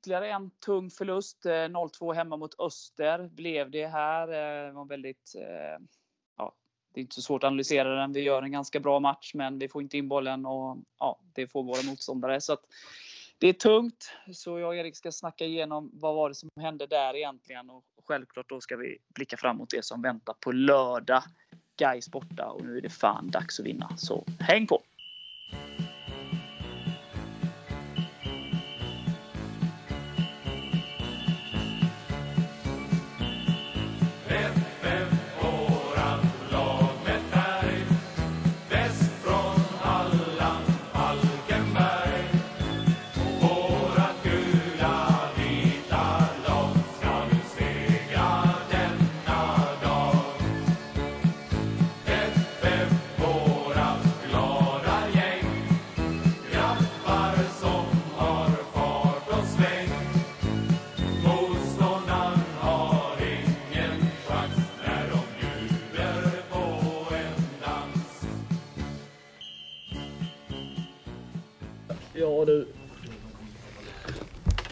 ytterligare en tung förlust. Eh, 0-2 hemma mot Öster blev det här. Det var väldigt eh, ja, det är inte så svårt att analysera den. Vi gör en ganska bra match, men vi får inte in bollen och ja, det får våra motståndare. Så att, det är tungt, så jag och Erik ska snacka igenom vad var det som hände där egentligen och självklart då ska vi blicka framåt det som väntar på lördag. Gais borta och nu är det fan dags att vinna, så häng på!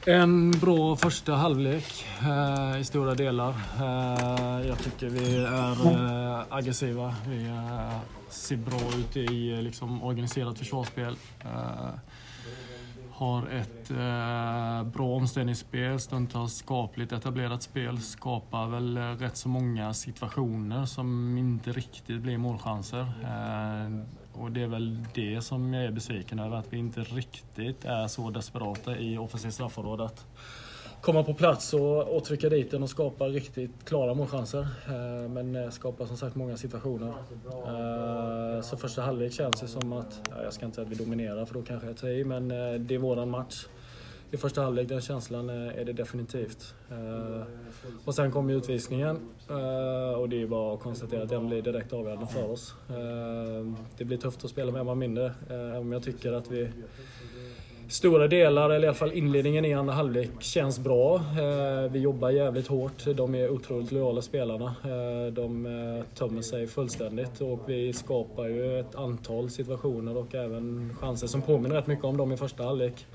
En bra första halvlek eh, i stora delar. Eh, jag tycker vi är eh, aggressiva. Vi eh, ser bra ut i eh, liksom, organiserat försvarsspel. Eh, har ett eh, bra omställningsspel, stundtals skapligt etablerat spel. Skapar väl eh, rätt så många situationer som inte riktigt blir målchanser. Och det är väl det som jag är besviken över, att vi inte riktigt är så desperata i offensivt straffområde. Att komma på plats och, och trycka dit den och skapa riktigt klara målchanser. Eh, men eh, skapa skapar som sagt många situationer. Eh, så första halvlek känns det som att, jag ska inte säga att vi dominerar för då kanske jag tar i, men det är våran match i första halvlek. Den känslan är det definitivt. Och sen kommer utvisningen Eh, och det är bara att konstatera att den blir direkt avgörande för oss. Eh, det blir tufft att spela med en man mindre, eh, även om jag tycker att vi Stora delar, eller i alla fall inledningen i andra halvlek, känns bra. Vi jobbar jävligt hårt. De är otroligt lojala spelarna. De tömmer sig fullständigt och vi skapar ju ett antal situationer och även chanser som påminner rätt mycket om dem i första halvlek.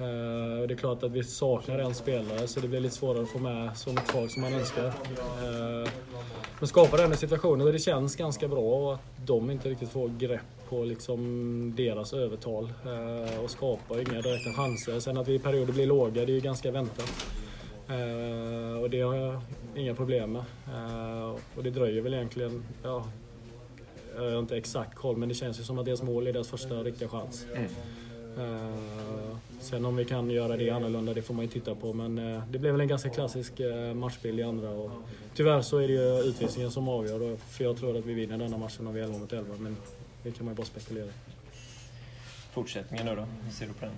Uh, det är klart att vi saknar en spelare så det blir lite svårare att få med så mycket folk som man önskar. Uh, men skapar den situationen och det känns ganska bra och att de inte riktigt får grepp på liksom deras övertal uh, och skapar inga direkta chanser. Sen att vi i perioder blir låga, det är ju ganska väntat. och det har jag inga problem med. och det dröjer väl egentligen, ja, jag har inte exakt koll men det känns ju som att deras mål är deras första riktiga chans. Mm. Sen om vi kan göra det annorlunda, det får man ju titta på. Men eh, det blev väl en ganska klassisk eh, matchbild i andra. Och tyvärr så är det ju utvisningen som avgör. För jag tror att vi vinner denna matchen om vi är 11 mot 11. Men det kan man ju bara spekulera i. Fortsättningen nu då? Hur ser du på den?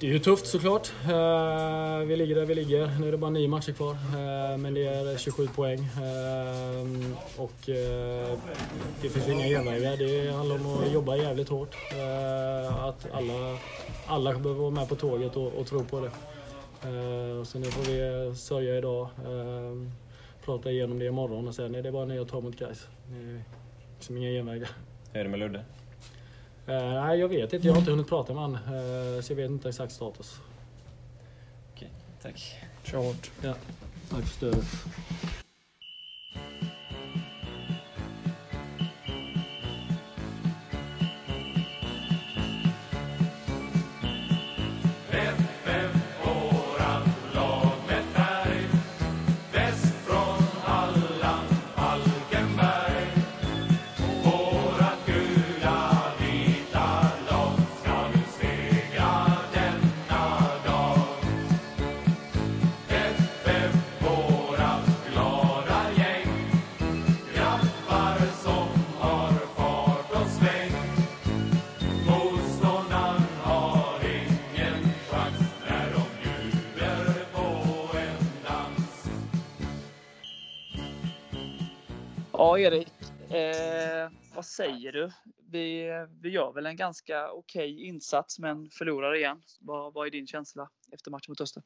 Det är ju tufft såklart. Eh, vi ligger där vi ligger. Nu är det bara nio matcher kvar. Eh, men det är 27 poäng. Eh, och det finns inga genvägar. Det handlar om att jobba jävligt hårt. Att alla, alla behöver vara med på tåget och, och tro på det. Så nu får vi sörja idag. Prata igenom det imorgon och sen är det bara nya tag mot Gais. Det är liksom inga genvägar. Hur är det med Ludde? Uh, nej, jag vet inte. Jag har inte hunnit prata med honom. Uh, så jag vet inte exakt status. Okej, tack. Kör hårt. Ja. Tack för stödet. Erik, eh, vad säger du? Vi, vi gör väl en ganska okej okay insats men förlorar igen. Vad, vad är din känsla efter matchen mot Öster?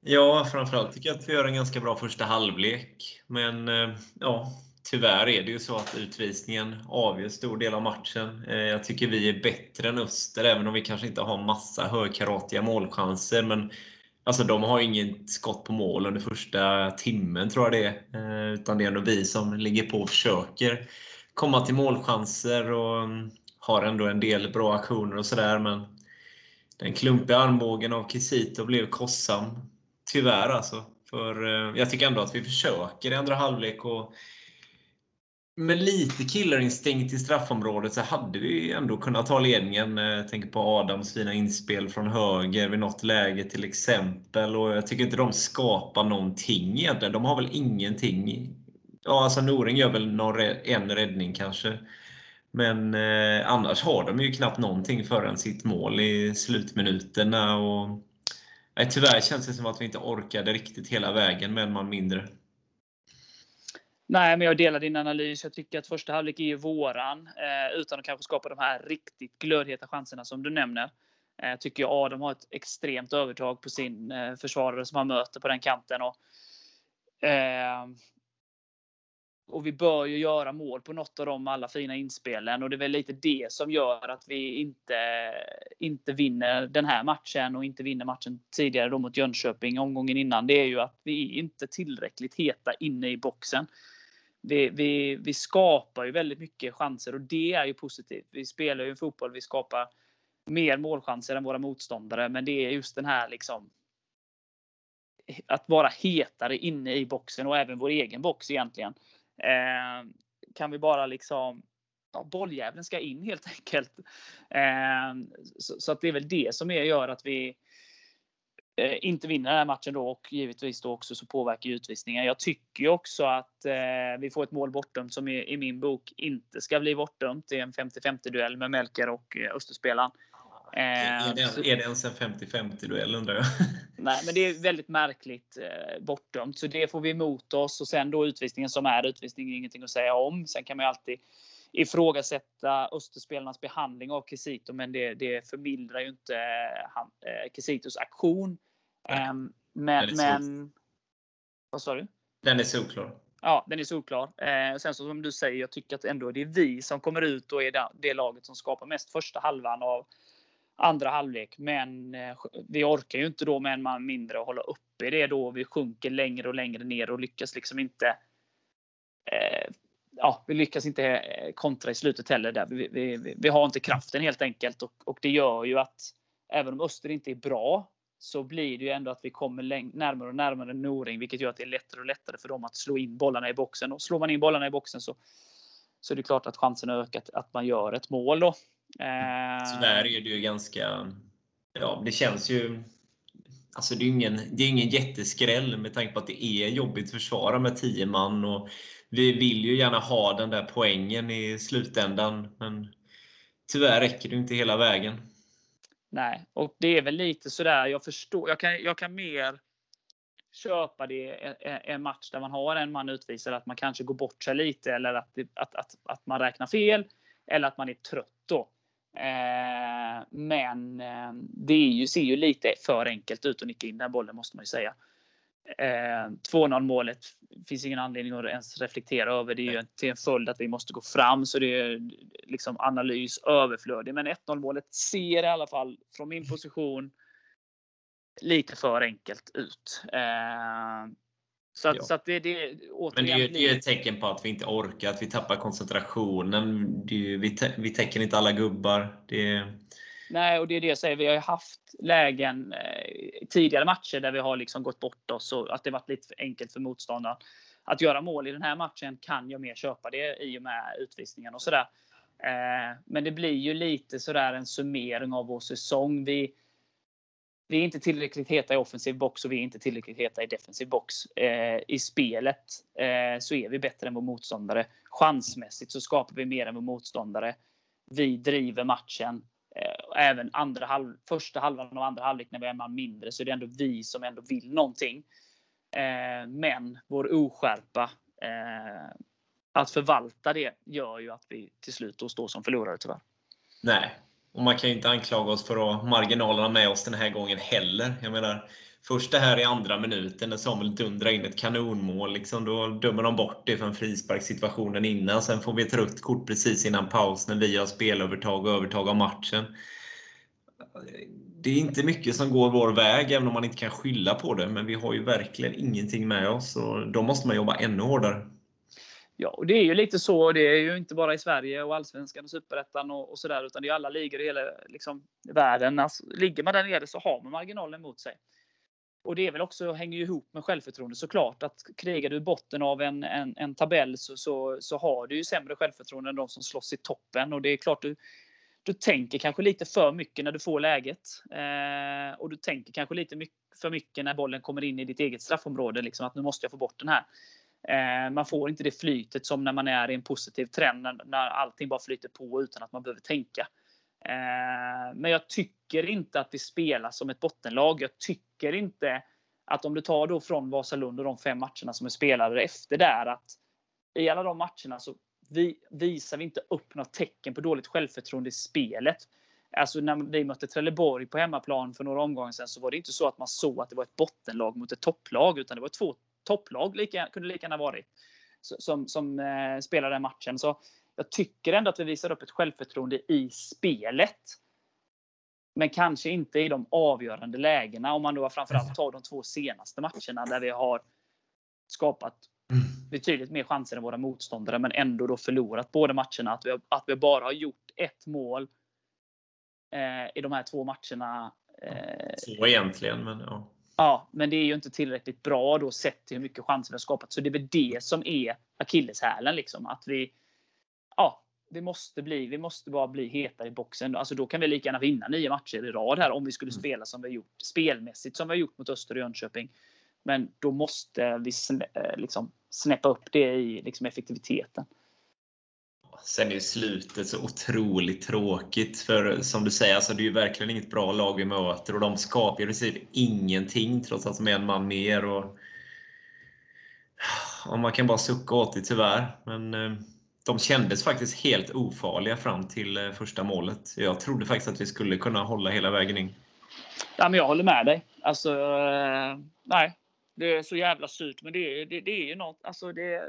Ja, framförallt tycker jag att vi gör en ganska bra första halvlek. Men eh, ja, tyvärr är det ju så att utvisningen avgör stor del av matchen. Eh, jag tycker vi är bättre än Öster, även om vi kanske inte har massa högkaratiga målchanser. Men alltså, de har inget skott på mål under första timmen, tror jag det är. Eh, utan det är ändå vi som ligger på och försöker komma till målchanser och mm, har ändå en del bra aktioner och sådär. Men den klumpiga armbågen av Kisito blev kostsam. Tyvärr alltså. För eh, jag tycker ändå att vi försöker i andra halvlek. Och med lite killerinstinkt i straffområdet så hade vi ändå kunnat ta ledningen. Eh, jag tänker på Adams fina inspel från höger vid något läge till exempel. Och Jag tycker inte de skapar någonting egentligen. De har väl ingenting. Ja, alltså Noring gör väl någon, en räddning kanske. Men eh, annars har de ju knappt någonting förrän sitt mål i slutminuterna. Och, nej, tyvärr känns det som att vi inte orkade riktigt hela vägen med en man mindre. Nej, men jag delar din analys. Jag tycker att första halvlek är ju våran. Eh, utan att kanske skapa de här riktigt glödheta chanserna som du nämner. Eh, tycker jag Adam har ett extremt övertag på sin eh, försvarare som han möter på den kanten. Och, eh, och vi bör ju göra mål på något av de alla fina inspelen. Och det är väl lite det som gör att vi inte, inte vinner den här matchen och inte vinner matchen tidigare då mot Jönköping omgången innan. Det är ju att vi är inte tillräckligt heta inne i boxen vi, vi, vi skapar ju väldigt mycket chanser och det är ju positivt. Vi spelar ju fotboll, vi skapar mer målchanser än våra motståndare. Men det är just den här liksom att vara hetare inne i boxen och även vår egen box egentligen. Eh, kan vi bara liksom ja, bolljäveln ska in helt enkelt. Eh, så, så, att det är väl det som är, gör att vi Eh, inte vinner den här matchen då och givetvis då också så påverkar utvisningen. Jag tycker ju också att eh, vi får ett mål bortdömt som i, i, min bok inte ska bli bortdömt. Det är en 50-50 duell med Melker och eh, Österspelaren. Eh, är, det, är det ens en 50-50 duell undrar jag? Nej, men det är väldigt märkligt eh, bortdömt. Så det får vi emot oss. Och sen då utvisningen som är utvisning, ingenting att säga om. Sen kan man ju alltid ifrågasätta Österspelarnas behandling av Kisito, men det, det förmildrar ju inte han, eh, Kisitos aktion. Um, men, men vad sa du? Den är solklar. Ja, den är solklar. Eh, sen så som du säger, jag tycker att ändå det är vi som kommer ut och är det, det laget som skapar mest första halvan av andra halvlek. Men eh, vi orkar ju inte då med en man mindre att hålla uppe det då. Vi sjunker längre och längre ner och lyckas liksom inte. Eh, ja, vi lyckas inte eh, kontra i slutet heller. Där. Vi, vi, vi har inte kraften helt enkelt och, och det gör ju att även om Öster inte är bra så blir det ju ändå att vi kommer närmare och närmare Noring, vilket gör att det är lättare och lättare för dem att slå in bollarna i boxen. Och slår man in bollarna i boxen så, så är det klart att chansen har ökat att man gör ett mål. Då. Eh... där är det ju ganska... Ja, det känns ju... Alltså det är ingen, det är ingen jätteskräll med tanke på att det är jobbigt att försvara med 10 man. Och vi vill ju gärna ha den där poängen i slutändan. Men tyvärr räcker det inte hela vägen. Nej, och det är väl lite sådär. Jag förstår. Jag kan, jag kan mer köpa det en match där man har en man utvisad, att man kanske går bort sig lite eller att, att, att, att man räknar fel eller att man är trött då. Eh, men eh, det är ju, ser ju lite för enkelt ut att nicka in den bollen måste man ju säga. Eh, 2-0 målet finns ingen anledning att ens reflektera över. Det är ju till en följd att vi måste gå fram så det är liksom analys överflödig. Men 1-0 målet ser i alla fall från min position lite för enkelt ut. Eh, så, att, ja. så att det, det, Men det är ju det är ett tecken på att vi inte orkar, att vi tappar koncentrationen. Det, vi, vi täcker inte alla gubbar. Det, Nej, och det är det jag säger. Vi har ju haft lägen eh, tidigare matcher där vi har liksom gått bort oss och att det varit lite för enkelt för motståndaren. Att göra mål i den här matchen kan jag mer köpa det i och med utvisningen och sådär. Eh, men det blir ju lite sådär en summering av vår säsong. Vi, vi är inte tillräckligt heta i offensiv box och vi är inte tillräckligt heta i defensiv box. Eh, I spelet eh, så är vi bättre än vår motståndare. Chansmässigt så skapar vi mer än vår motståndare. Vi driver matchen. Även andra halv, första halvan och andra halvlek när vi är en man mindre så är det ändå vi som ändå vill någonting. Eh, men vår oskärpa eh, att förvalta det gör ju att vi till slut då står som förlorare tyvärr. Nej, Och man kan ju inte anklaga oss för att ha marginalerna med oss den här gången heller. Jag menar, först det här i andra minuten när Samuel dundrar in ett kanonmål. Liksom, då dömer de bort det för en frisparkssituationen innan. Sen får vi ett rött kort precis innan paus när vi har spelövertag och övertag av matchen. Det är inte mycket som går vår väg, även om man inte kan skylla på det. Men vi har ju verkligen ingenting med oss och då måste man jobba ännu hårdare. Ja, och det är ju lite så. Det är ju inte bara i Sverige och Allsvenskan och Superettan och, och sådär, utan det är alla ligor i hela liksom, världen. Alltså, ligger man där nere så har man marginalen mot sig. Och det är väl också, hänger ju ihop med självförtroende såklart. Att krigar du i botten av en, en, en tabell så, så, så, har du ju sämre självförtroende än de som slåss i toppen. Och det är klart du, du tänker kanske lite för mycket när du får läget. Eh, och du tänker kanske lite mycket, för mycket när bollen kommer in i ditt eget straffområde. Liksom, att nu måste jag få bort den här. Eh, man får inte det flytet som när man är i en positiv trend, när, när allting bara flyter på utan att man behöver tänka. Eh, men jag tycker inte att vi spelar som ett bottenlag. Jag tycker inte att om du tar då från Vasalund och de fem matcherna som är spelade efter där, att i alla de matcherna så vi, visar vi inte upp något tecken på dåligt självförtroende i spelet. Alltså när vi mötte Trelleborg på hemmaplan för några omgångar sedan så var det inte så att man såg att det var ett bottenlag mot ett topplag, utan det var två topplag, lika, kunde lika gärna varit, som, som eh, spelade den matchen. Så jag tycker ändå att vi visar upp ett självförtroende i spelet. Men kanske inte i de avgörande lägena. Om man då framförallt tar de två senaste matcherna där vi har skapat betydligt mer chanser än våra motståndare men ändå då förlorat båda matcherna. Att vi, att vi bara har gjort ett mål eh, i de här två matcherna. Eh, två egentligen, men ja. Ja, men det är ju inte tillräckligt bra då sett till hur mycket chanser vi har skapat. Så det är väl det som är akilleshälen. Liksom. Att vi, ja, vi måste, bli, vi måste bara bli hetare i boxen. Alltså då kan vi lika gärna vinna nio matcher i rad här om vi skulle mm. spela som vi har gjort spelmässigt som vi har gjort mot Öster och Jönköping. Men då måste vi eh, liksom snäppa upp det i liksom effektiviteten. Sen är slutet så otroligt tråkigt. För som du säger, alltså det är ju verkligen inget bra lag vi möter och de skapar i princip ingenting trots att de är en man mer. Och, och man kan bara sucka åt det tyvärr. Men eh, de kändes faktiskt helt ofarliga fram till eh, första målet. Jag trodde faktiskt att vi skulle kunna hålla hela vägen in. Ja, men jag håller med dig. Alltså, eh, nej. Det är så jävla surt, men det, det, det är ju något. Alltså, det,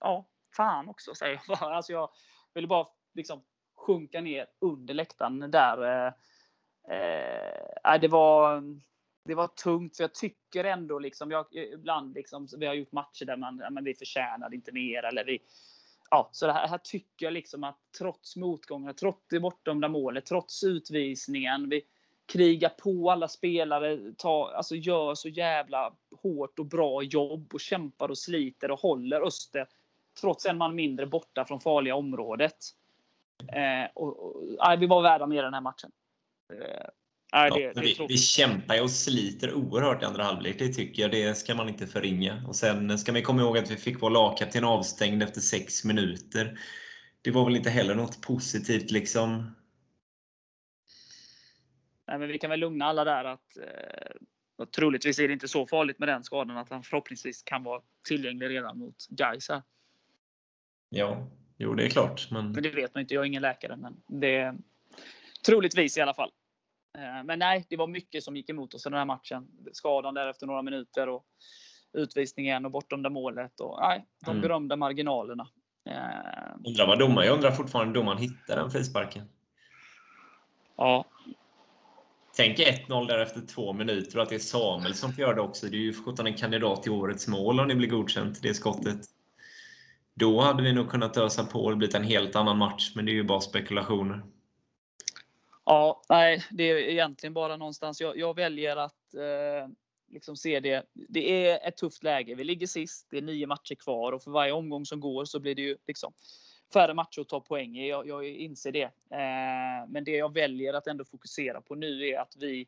ja, fan också, säger jag bara. Alltså, jag ville bara liksom sjunka ner under läktaren där. Eh, eh, det var det var tungt, för jag tycker ändå liksom, jag, ibland liksom, vi har gjort matcher där man, men vi förtjänade inte mer eller vi, ja, så det här, här, tycker jag liksom att trots motgångar, trots det bortdömda målet, trots utvisningen, vi krigar på alla spelare, tar, alltså gör så jävla hårt och bra jobb och kämpar och sliter och håller Öster trots en man mindre borta från farliga området. Eh, och, och, nej, vi var värda mer den här matchen. Eh, nej, det, ja, det vi, vi, kämpar och sliter oerhört i andra halvlek, det tycker jag. Det ska man inte förringa. Och Sen ska vi komma ihåg att vi fick vår lagkapten avstängd efter sex minuter. Det var väl inte heller något positivt liksom. Nej, men vi kan väl lugna alla där att eh, troligtvis är det inte så farligt med den skadan att han förhoppningsvis kan vara tillgänglig redan mot Gais Ja, jo det är klart. Men... men det vet man inte. Jag är ingen läkare. Men det troligtvis i alla fall. Eh, men nej, det var mycket som gick emot oss i den här matchen. Skadan där efter några minuter och utvisningen och bortom målet. Och, nej, de mm. berömda marginalerna. Eh, undrar vad domaren, jag undrar fortfarande domaren hittar den frisparken. Ja. Tänk 1-0 där efter två minuter och att det är Samuel som får göra det också. Det är ju sjutton en kandidat till årets mål om det blir godkänt, det skottet. Då hade vi nog kunnat ösa på och blivit en helt annan match, men det är ju bara spekulationer. Ja, nej, det är egentligen bara någonstans. Jag, jag väljer att eh, liksom se det. Det är ett tufft läge. Vi ligger sist. Det är nio matcher kvar och för varje omgång som går så blir det ju liksom färre matcher att ta poäng i. Jag, jag inser det. Eh, men det jag väljer att ändå fokusera på nu är att vi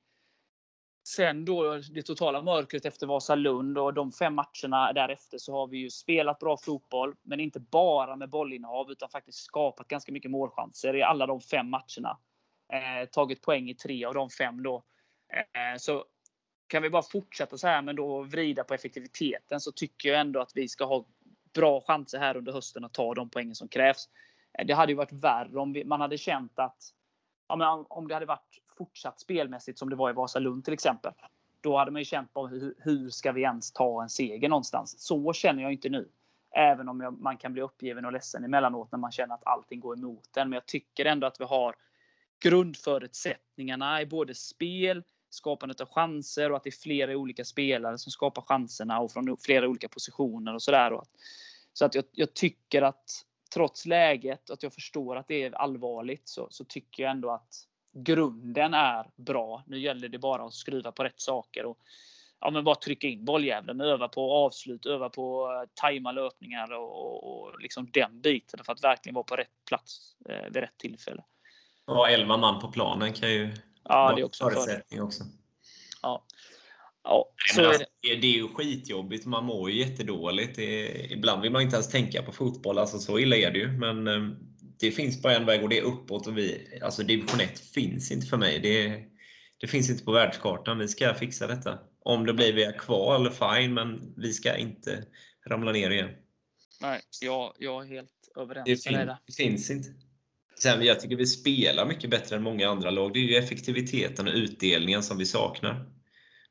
Sen då det totala mörkret efter Vasalund och de fem matcherna därefter så har vi ju spelat bra fotboll. Men inte bara med bollinnehav utan faktiskt skapat ganska mycket målchanser i alla de fem matcherna. Eh, tagit poäng i tre av de fem då. Eh, så kan vi bara fortsätta så här men då vrida på effektiviteten så tycker jag ändå att vi ska ha bra chanser här under hösten att ta de poängen som krävs. Eh, det hade ju varit värre om vi, man hade känt att ja, men om det hade varit fortsatt spelmässigt som det var i Vasalund till exempel. Då hade man ju känt på hur, hur ska vi ens ta en seger någonstans? Så känner jag inte nu. Även om jag, man kan bli uppgiven och ledsen emellanåt när man känner att allting går emot en. Men jag tycker ändå att vi har grundförutsättningarna i både spel, skapandet av chanser och att det är flera olika spelare som skapar chanserna och från flera olika positioner och sådär. Så att jag, jag, tycker att trots läget, att jag förstår att det är allvarligt, så, så, tycker jag ändå att grunden är bra. Nu gäller det bara att skruva på rätt saker och ja, men bara trycka in bolljäveln, öva på avslut, öva på eh, tajma löpningar och, och, och, liksom den biten för att verkligen vara på rätt plats eh, vid rätt tillfälle. Ja, 11 man på planen kan ju ja, vara det är också förutsättning också. Ja. Ja, så alltså, är det. det. är ju skitjobbigt. Man mår ju jättedåligt. Det är, ibland vill man inte ens tänka på fotboll. Alltså, så illa är det ju. Men eh, det finns bara en väg och det är uppåt. Och vi, alltså, division 1 finns inte för mig. Det, det finns inte på världskartan. Vi ska fixa detta. Om det blir via kval, fine, men vi ska inte ramla ner igen. Nej, jag, jag är helt överens det med dig Det finns inte. Sen, jag tycker vi spelar mycket bättre än många andra lag. Det är ju effektiviteten och utdelningen som vi saknar.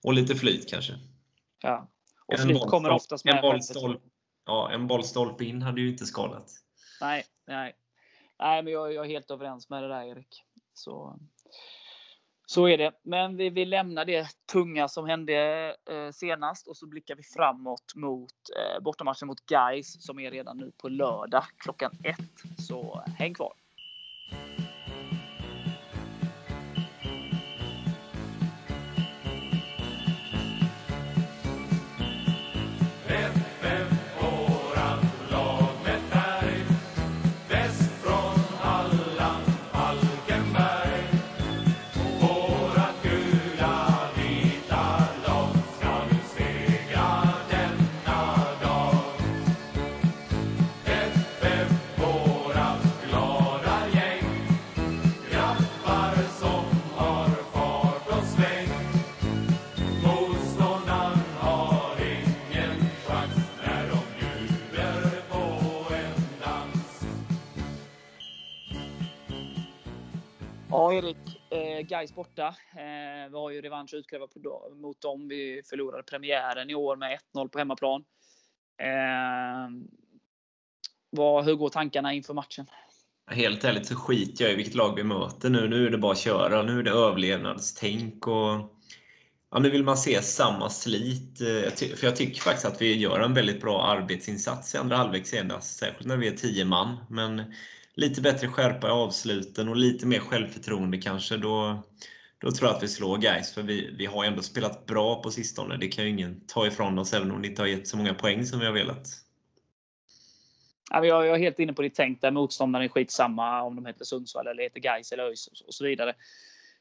Och lite flyt kanske. Ja. Och flyt kommer oftast med. En boll, stolp, ja, en boll stolpe in hade ju inte skadat. Nej, nej. Nej, men jag, jag är helt överens med det där Erik. Så, så är det. Men vi, vi lämnar det tunga som hände eh, senast och så blickar vi framåt mot eh, bortamatchen mot Gais som är redan nu på lördag klockan ett. Så häng kvar! Eh, Gais borta. Eh, vi har ju revansch att utkräva på, mot dem. Vi förlorade premiären i år med 1-0 på hemmaplan. Eh, vad, hur går tankarna inför matchen? Helt ärligt så skiter jag i vilket lag vi möter nu. Nu är det bara att köra. Nu är det överlevnadstänk. Och, ja, nu vill man se samma slit. Eh, för jag tycker faktiskt att vi gör en väldigt bra arbetsinsats i andra halvlek senast. Särskilt när vi är 10 man. Men lite bättre skärpa i avsluten och lite mer självförtroende kanske, då, då tror jag att vi slår guys för vi, vi har ändå spelat bra på sistone. Det kan ju ingen ta ifrån oss, även om det inte har gett så många poäng som vi har velat. Jag är helt inne på ditt tänk där motståndaren är skitsamma om de heter Sundsvall eller heter Gais eller ÖIS och så vidare.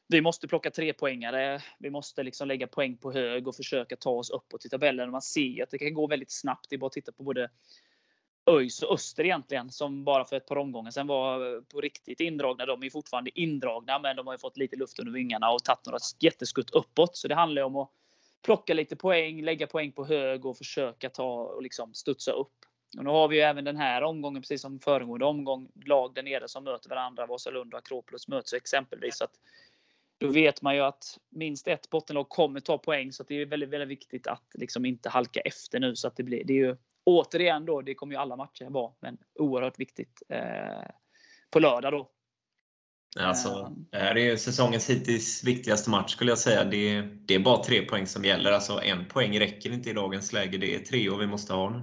Vi måste plocka tre poängare. Vi måste liksom lägga poäng på hög och försöka ta oss uppåt i tabellen. Man ser att det kan gå väldigt snabbt. Det är bara att titta på både ÖIS och Öster egentligen som bara för ett par omgångar sen var eh, på riktigt indragna. De är fortfarande indragna men de har fått lite luft under vingarna och tagit några jätteskutt uppåt. Så det handlar om att plocka lite poäng, lägga poäng på hög och försöka ta och liksom studsa upp. Och nu har vi ju även den här omgången, precis som föregående omgång, lag där nere som möter varandra. Vasalund och Akropolis möts exempelvis. Så att då vet man ju att minst ett bottenlag kommer ta poäng. Så det är väldigt, väldigt viktigt att liksom inte halka efter nu. Så att det, blir, det är ju återigen då, det kommer ju alla matcher vara, men oerhört viktigt eh, på lördag då. Alltså, eh. det här är säsongens hittills viktigaste match skulle jag säga. Det är, det är bara tre poäng som gäller. Alltså en poäng räcker inte i dagens läge. Det är tre och vi måste ha nu.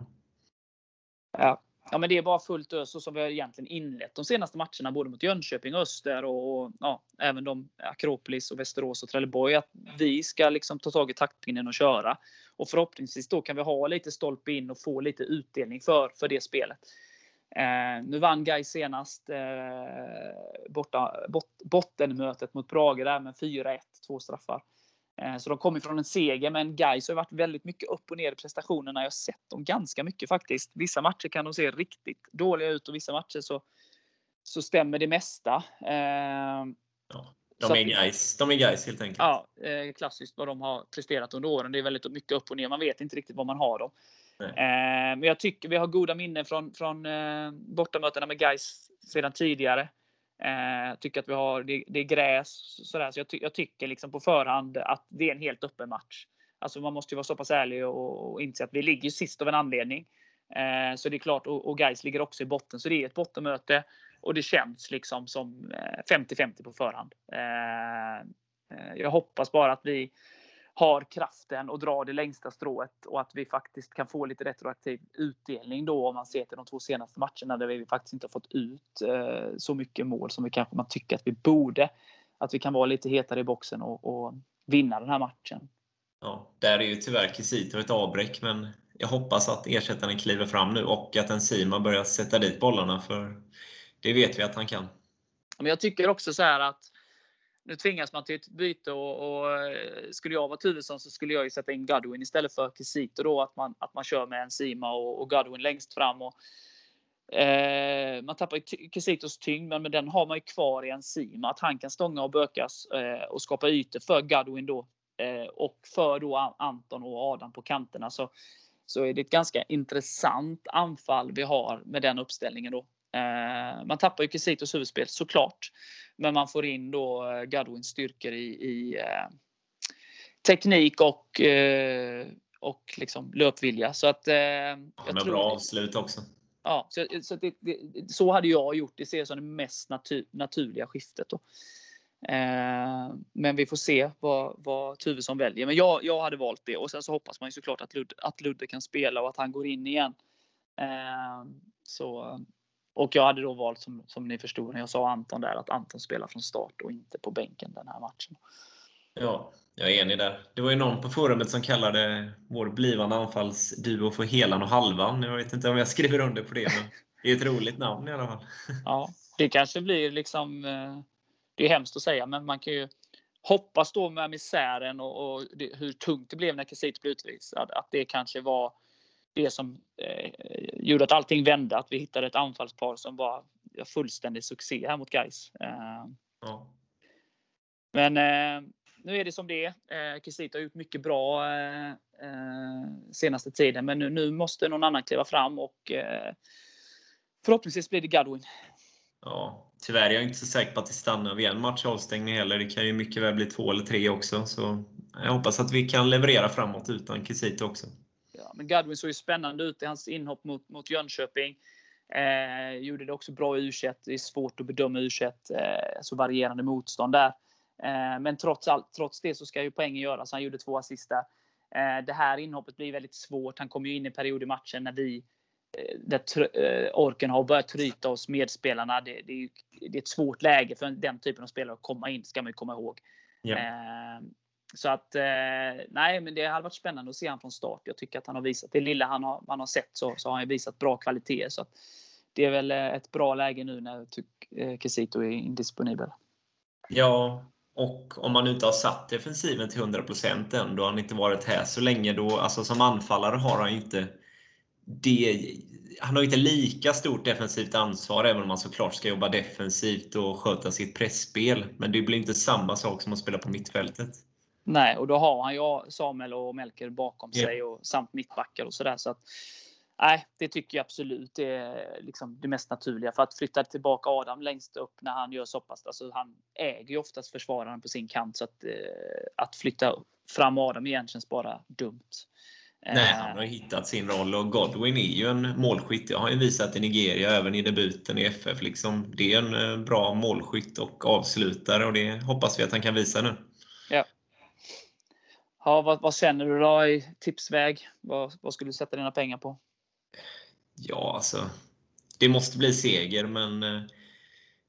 Ja. ja, men det är bara fullt ös så som vi har egentligen inlett de senaste matcherna både mot Jönköping, Öster och ja, även de Akropolis och Västerås och Trelleborg. Att vi ska liksom ta tag i taktpinnen och köra. Och förhoppningsvis då kan vi ha lite stolpe in och få lite utdelning för, för det spelet. Eh, nu vann Gais senast eh, borta, bot, bottenmötet mot Brage där med 4-1, två straffar. Eh, så de kom ifrån en seger, men Gais har varit väldigt mycket upp och ner i prestationerna. Jag har sett dem ganska mycket faktiskt. Vissa matcher kan de se riktigt dåliga ut och vissa matcher så, så stämmer det mesta. Eh, ja. De är, guys. de är guys helt enkelt. Ja, eh, klassiskt vad de har presterat under åren. Det är väldigt mycket upp och ner. Man vet inte riktigt vad man har dem. Eh, men jag tycker vi har goda minnen från, från eh, bortamötena med guys sedan tidigare. Jag tycker att vi har, det, det är gräs sådär, så jag, ty, jag, tycker liksom på förhand att det är en helt öppen match. Alltså man måste ju vara så pass ärlig och, och inse att vi ligger sist av en anledning. Så det är klart, och, och guys ligger också i botten, så det är ett bottenmöte. Och det känns liksom som eh, 50-50 på förhand. Eh, eh, jag hoppas bara att vi har kraften och drar det längsta strået och att vi faktiskt kan få lite retroaktiv utdelning då om man ser till de två senaste matcherna där vi faktiskt inte har fått ut så mycket mål som vi kanske man tycker att vi borde. Att vi kan vara lite hetare i boxen och, och vinna den här matchen. Ja, där är ju tyvärr Kisito ett avbräck, men jag hoppas att ersättaren kliver fram nu och att Enzima börjar sätta dit bollarna, för det vet vi att han kan. Men jag tycker också så här att nu tvingas man till ett byte och, och eh, skulle jag vara Tuvesson så skulle jag ju sätta in Godwin istället för Kisito då. Att man, att man kör med Enzima och, och Godwin längst fram. Och, eh, man tappar ju Kisitos tyngd, men, men den har man ju kvar i Enzima. Att han kan stånga och bökas eh, och skapa ytor för Godwin då. Eh, och för då Anton och Adam på kanterna. Så, så är det ett ganska intressant anfall vi har med den uppställningen då. Eh, man tappar ju Kisitos huvudspel såklart. Men man får in då eh, Godwins styrkor i, i eh, teknik och, och liksom löpvilja. Så att, jag tror bra avslut också. Ja, så, så, det, det, så hade jag gjort. Det ser jag som det mest natur, naturliga skiftet. Då. Eh, men vi får se vad, vad Tuvesson väljer. Men jag, jag hade valt det och sen så hoppas man ju såklart att Ludde, att Ludde kan spela och att han går in igen. Eh, så och jag hade då valt, som, som ni förstod när jag sa Anton där, att Anton spelar från start och inte på bänken den här matchen. Ja, jag är enig där. Det var ju någon på forumet som kallade vår blivande anfallsduo för Helan och Halvan. Jag vet inte om jag skriver under på det, men det är ett roligt namn i alla fall. Ja, det kanske blir liksom... Eh, det är hemskt att säga, men man kan ju hoppas då med misären och, och det, hur tungt det blev när Casito blev utvisad, att det kanske var det som eh, gjorde att allting vände. Att vi hittade ett anfallspar som var fullständig succé här mot Gais. Eh, ja. Men eh, nu är det som det är. Eh, Kisita har gjort mycket bra eh, eh, senaste tiden, men nu, nu, måste någon annan kliva fram och eh, förhoppningsvis blir det Godwin. Ja, tyvärr är jag inte så säker på att det stannar vid en match avstängning heller. Det kan ju mycket väl bli två eller tre också. Så jag hoppas att vi kan leverera framåt utan Kisita också. Men Godwin såg ju spännande ut i hans inhopp mot, mot Jönköping. Eh, gjorde det också bra i u Det är svårt att bedöma u eh, så varierande motstånd där. Eh, men trots, allt, trots det så ska ju poängen göras. Han gjorde två assist där. Eh, det här inhoppet blir väldigt svårt. Han kom ju in i en period i matchen när vi eh, där eh, orken har börjat tryta oss medspelarna. Det, det, är, det är ett svårt läge för den typen av spelare att komma in, ska man ju komma ihåg. Ja. Så att eh, nej, men det hade varit spännande att se honom från start. Jag tycker att han har visat det lilla han har, man har sett så, så har han visat bra kvalitet. Så att det är väl eh, ett bra läge nu när eh, är indisponibel. Ja, och om man inte har satt defensiven till 100% än, då har han inte varit här så länge. Då, alltså som anfallare har han inte det, han har inte lika stort defensivt ansvar, även om han såklart ska jobba defensivt och sköta sitt pressspel. Men det blir inte samma sak som att spela på mittfältet. Nej, och då har han ju Samuel och Melker bakom yeah. sig och samt mittbackar och sådär. Så att, nej, det tycker jag absolut är liksom det mest naturliga. För att flytta tillbaka Adam längst upp när han gör så pass. Alltså han äger ju oftast försvararen på sin kant. Så att, eh, att flytta fram Adam igen känns bara dumt. Nej, eh. han har hittat sin roll och Godwin är ju en målskytt. Det har ju visat i Nigeria, även i debuten i FF. Liksom, det är en eh, bra målskytt och avslutare och det hoppas vi att han kan visa nu. Ja, vad, vad känner du då i tipsväg? Vad, vad skulle du sätta dina pengar på? Ja, alltså. Det måste bli seger, men eh,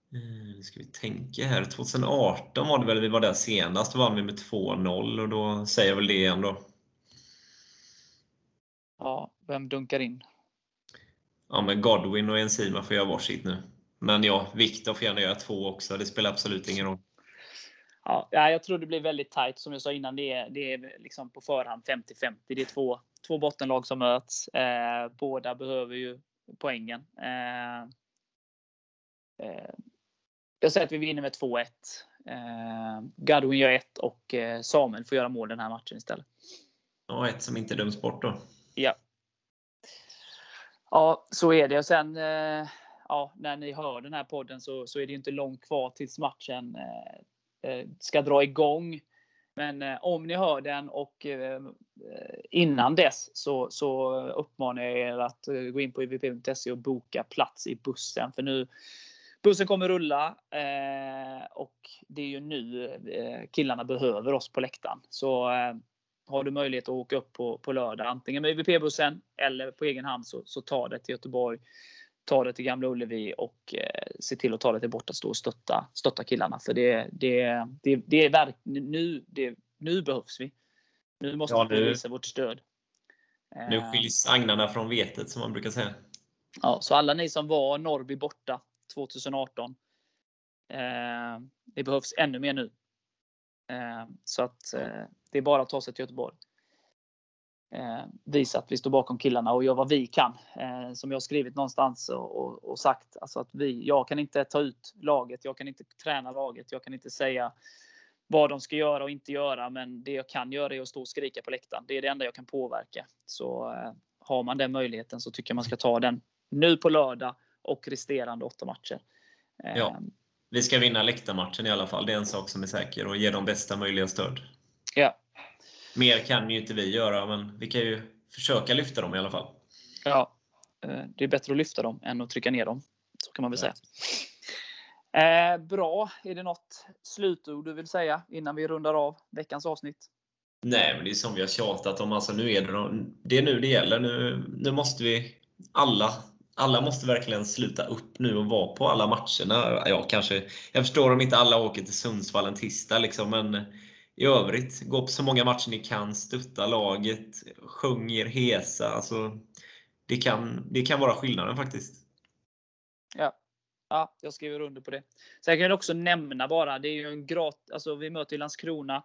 nu ska vi tänka här. 2018 var det väl vi var där senast. Då vann vi med 2-0 och då säger jag väl det igen då. Ja, vem dunkar in? Ja, men Godwin och Enzima får göra varsitt nu. Men ja, Viktor får gärna göra två också. Det spelar absolut ingen roll. Ja, jag tror det blir väldigt tajt. Som jag sa innan, det är, det är liksom på förhand 50-50. Det är två, två bottenlag som möts. Eh, båda behöver ju poängen. Eh, eh, jag säger att vi vinner med 2-1. Eh, Godwin gör ett och eh, Samuel får göra mål den här matchen istället. Ja, ett som inte döms bort då. Ja. Ja, så är det. Och sen, eh, ja, när ni hör den här podden så, så är det inte långt kvar tills matchen eh Eh, ska dra igång. Men eh, om ni hör den och eh, innan dess så, så uppmanar jag er att gå in på ivp.se och boka plats i bussen. För nu bussen kommer rulla och det är ju nu killarna behöver oss på läktaren. Så har du möjlighet att åka upp på, på lördag, antingen med IVP-bussen eller på egen hand, så, så ta det till Göteborg. Ta det till Gamla Ullevi och eh, se till att ta det till borta stå och stötta, stötta killarna. För det, det, det, det är verk, nu, det, nu behövs vi. Nu måste Ja, vi nu- visa vårt stöd. Nu Eh, skiljs agnarna från vetet som man brukar säga. Ja, så alla ni som var Norrby borta 2018. Eh, det behövs ännu mer nu. Eh, så att eh, det är bara att ta sig till Göteborg. Eh, visa att vi står bakom killarna och gör vad vi kan. Eh, som jag har skrivit någonstans och, och, och sagt. Alltså att vi, jag kan inte ta ut laget. Jag kan inte träna laget. Jag kan inte säga vad de ska göra och inte göra. Men det jag kan göra är att stå och skrika på läktaren. Det är det enda jag kan påverka. Så eh, har man den möjligheten så tycker jag man ska ta den nu på lördag och resterande åtta matcher. Eh, Ja. Vi ska vinna läktarmatchen i alla fall. Det är en sak som är säker och ge dem bästa möjliga stöd. Mer kan ju inte vi göra, men vi kan ju försöka lyfta dem i alla fall. Ja, eh, det är bättre att lyfta dem än att trycka ner dem. Så kan man väl Ja. säga. Eh, bra. Är det något slutord du vill säga innan vi rundar av veckans avsnitt? Nej, men det är som vi har tjatat om. Alltså, nu är det, de- det är nu det gäller. Nu, nu måste vi alla alla måste verkligen sluta upp nu och vara på alla matcherna. Ja, kanske, jag förstår om inte alla åker till Sundsvall en tisdag, liksom, men i övrigt, gå på så många matcher ni kan, stötta laget, sjung er hesa. Alltså, det, kan, det kan vara skillnaden faktiskt. Ja. Ja, jag skriver under på det. Sen kan jag också nämna bara, det är ju en grat, alltså vi möter ju Landskrona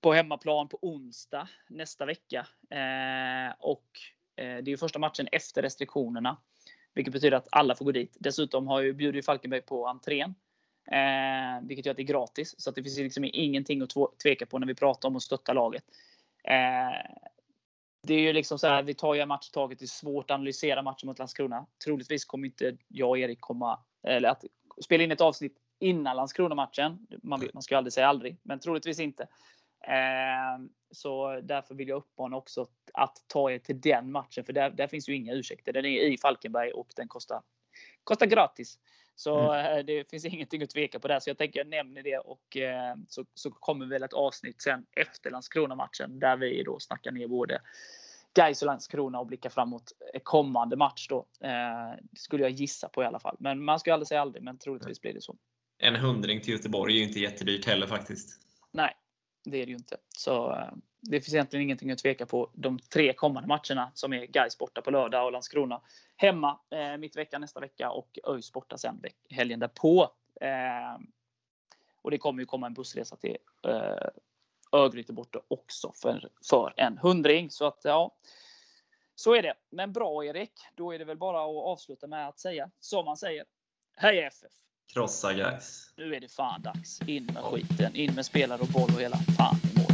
på hemmaplan på onsdag nästa vecka. Eh, och eh, det är ju första matchen efter restriktionerna. Vilket betyder att alla får gå dit. Dessutom har ju bjuder ju Falkenberg på entrén. Eh, vilket gör att det är gratis. Så att det finns liksom ingenting att tveka på när vi pratar om att stötta laget. Eh, det är ju liksom så här, vi tar ju en match i taget. Det är svårt att analysera matchen mot Landskrona. Troligtvis kommer inte jag och Erik komma, eller att spela in ett avsnitt innan Landskrona-matchen. Man, vet- man ska ju aldrig säga aldrig, men troligtvis inte. Eh, så därför vill jag uppmana också att ta er till den matchen, för där, där finns ju inga ursäkter. Den är i Falkenberg och den kostar, kostar gratis. Så eh, det finns ingenting att tveka på där. Så jag tänker jag nämner det och eh, så, så kommer väl ett avsnitt sen efter Landskrona-matchen där vi då snackar ner både Gais och Landskrona och blickar framåt kommande match då. Eh, det skulle jag gissa på i alla fall. Men man ska ju aldrig säga aldrig, men troligtvis blir det så. En hundring till Göteborg är ju inte jättedyrt heller faktiskt. Det är det ju inte. Så eh, det finns egentligen ingenting att tveka på de tre kommande matcherna som är Gais borta på lördag och Landskrona hemma eh, mitt vecka nästa vecka och ÖIS borta sen helgen därpå. Eh, och det kommer ju komma en bussresa till eh, Örgryte borta också för, för en hundring. Så att ja, så är det. Men bra Erik, då är det väl bara att avsluta med att säga som man säger. Hej FF! Krossa guys. Nu är det fan dags. In med skiten, in med spelare och boll och hela fan i mål.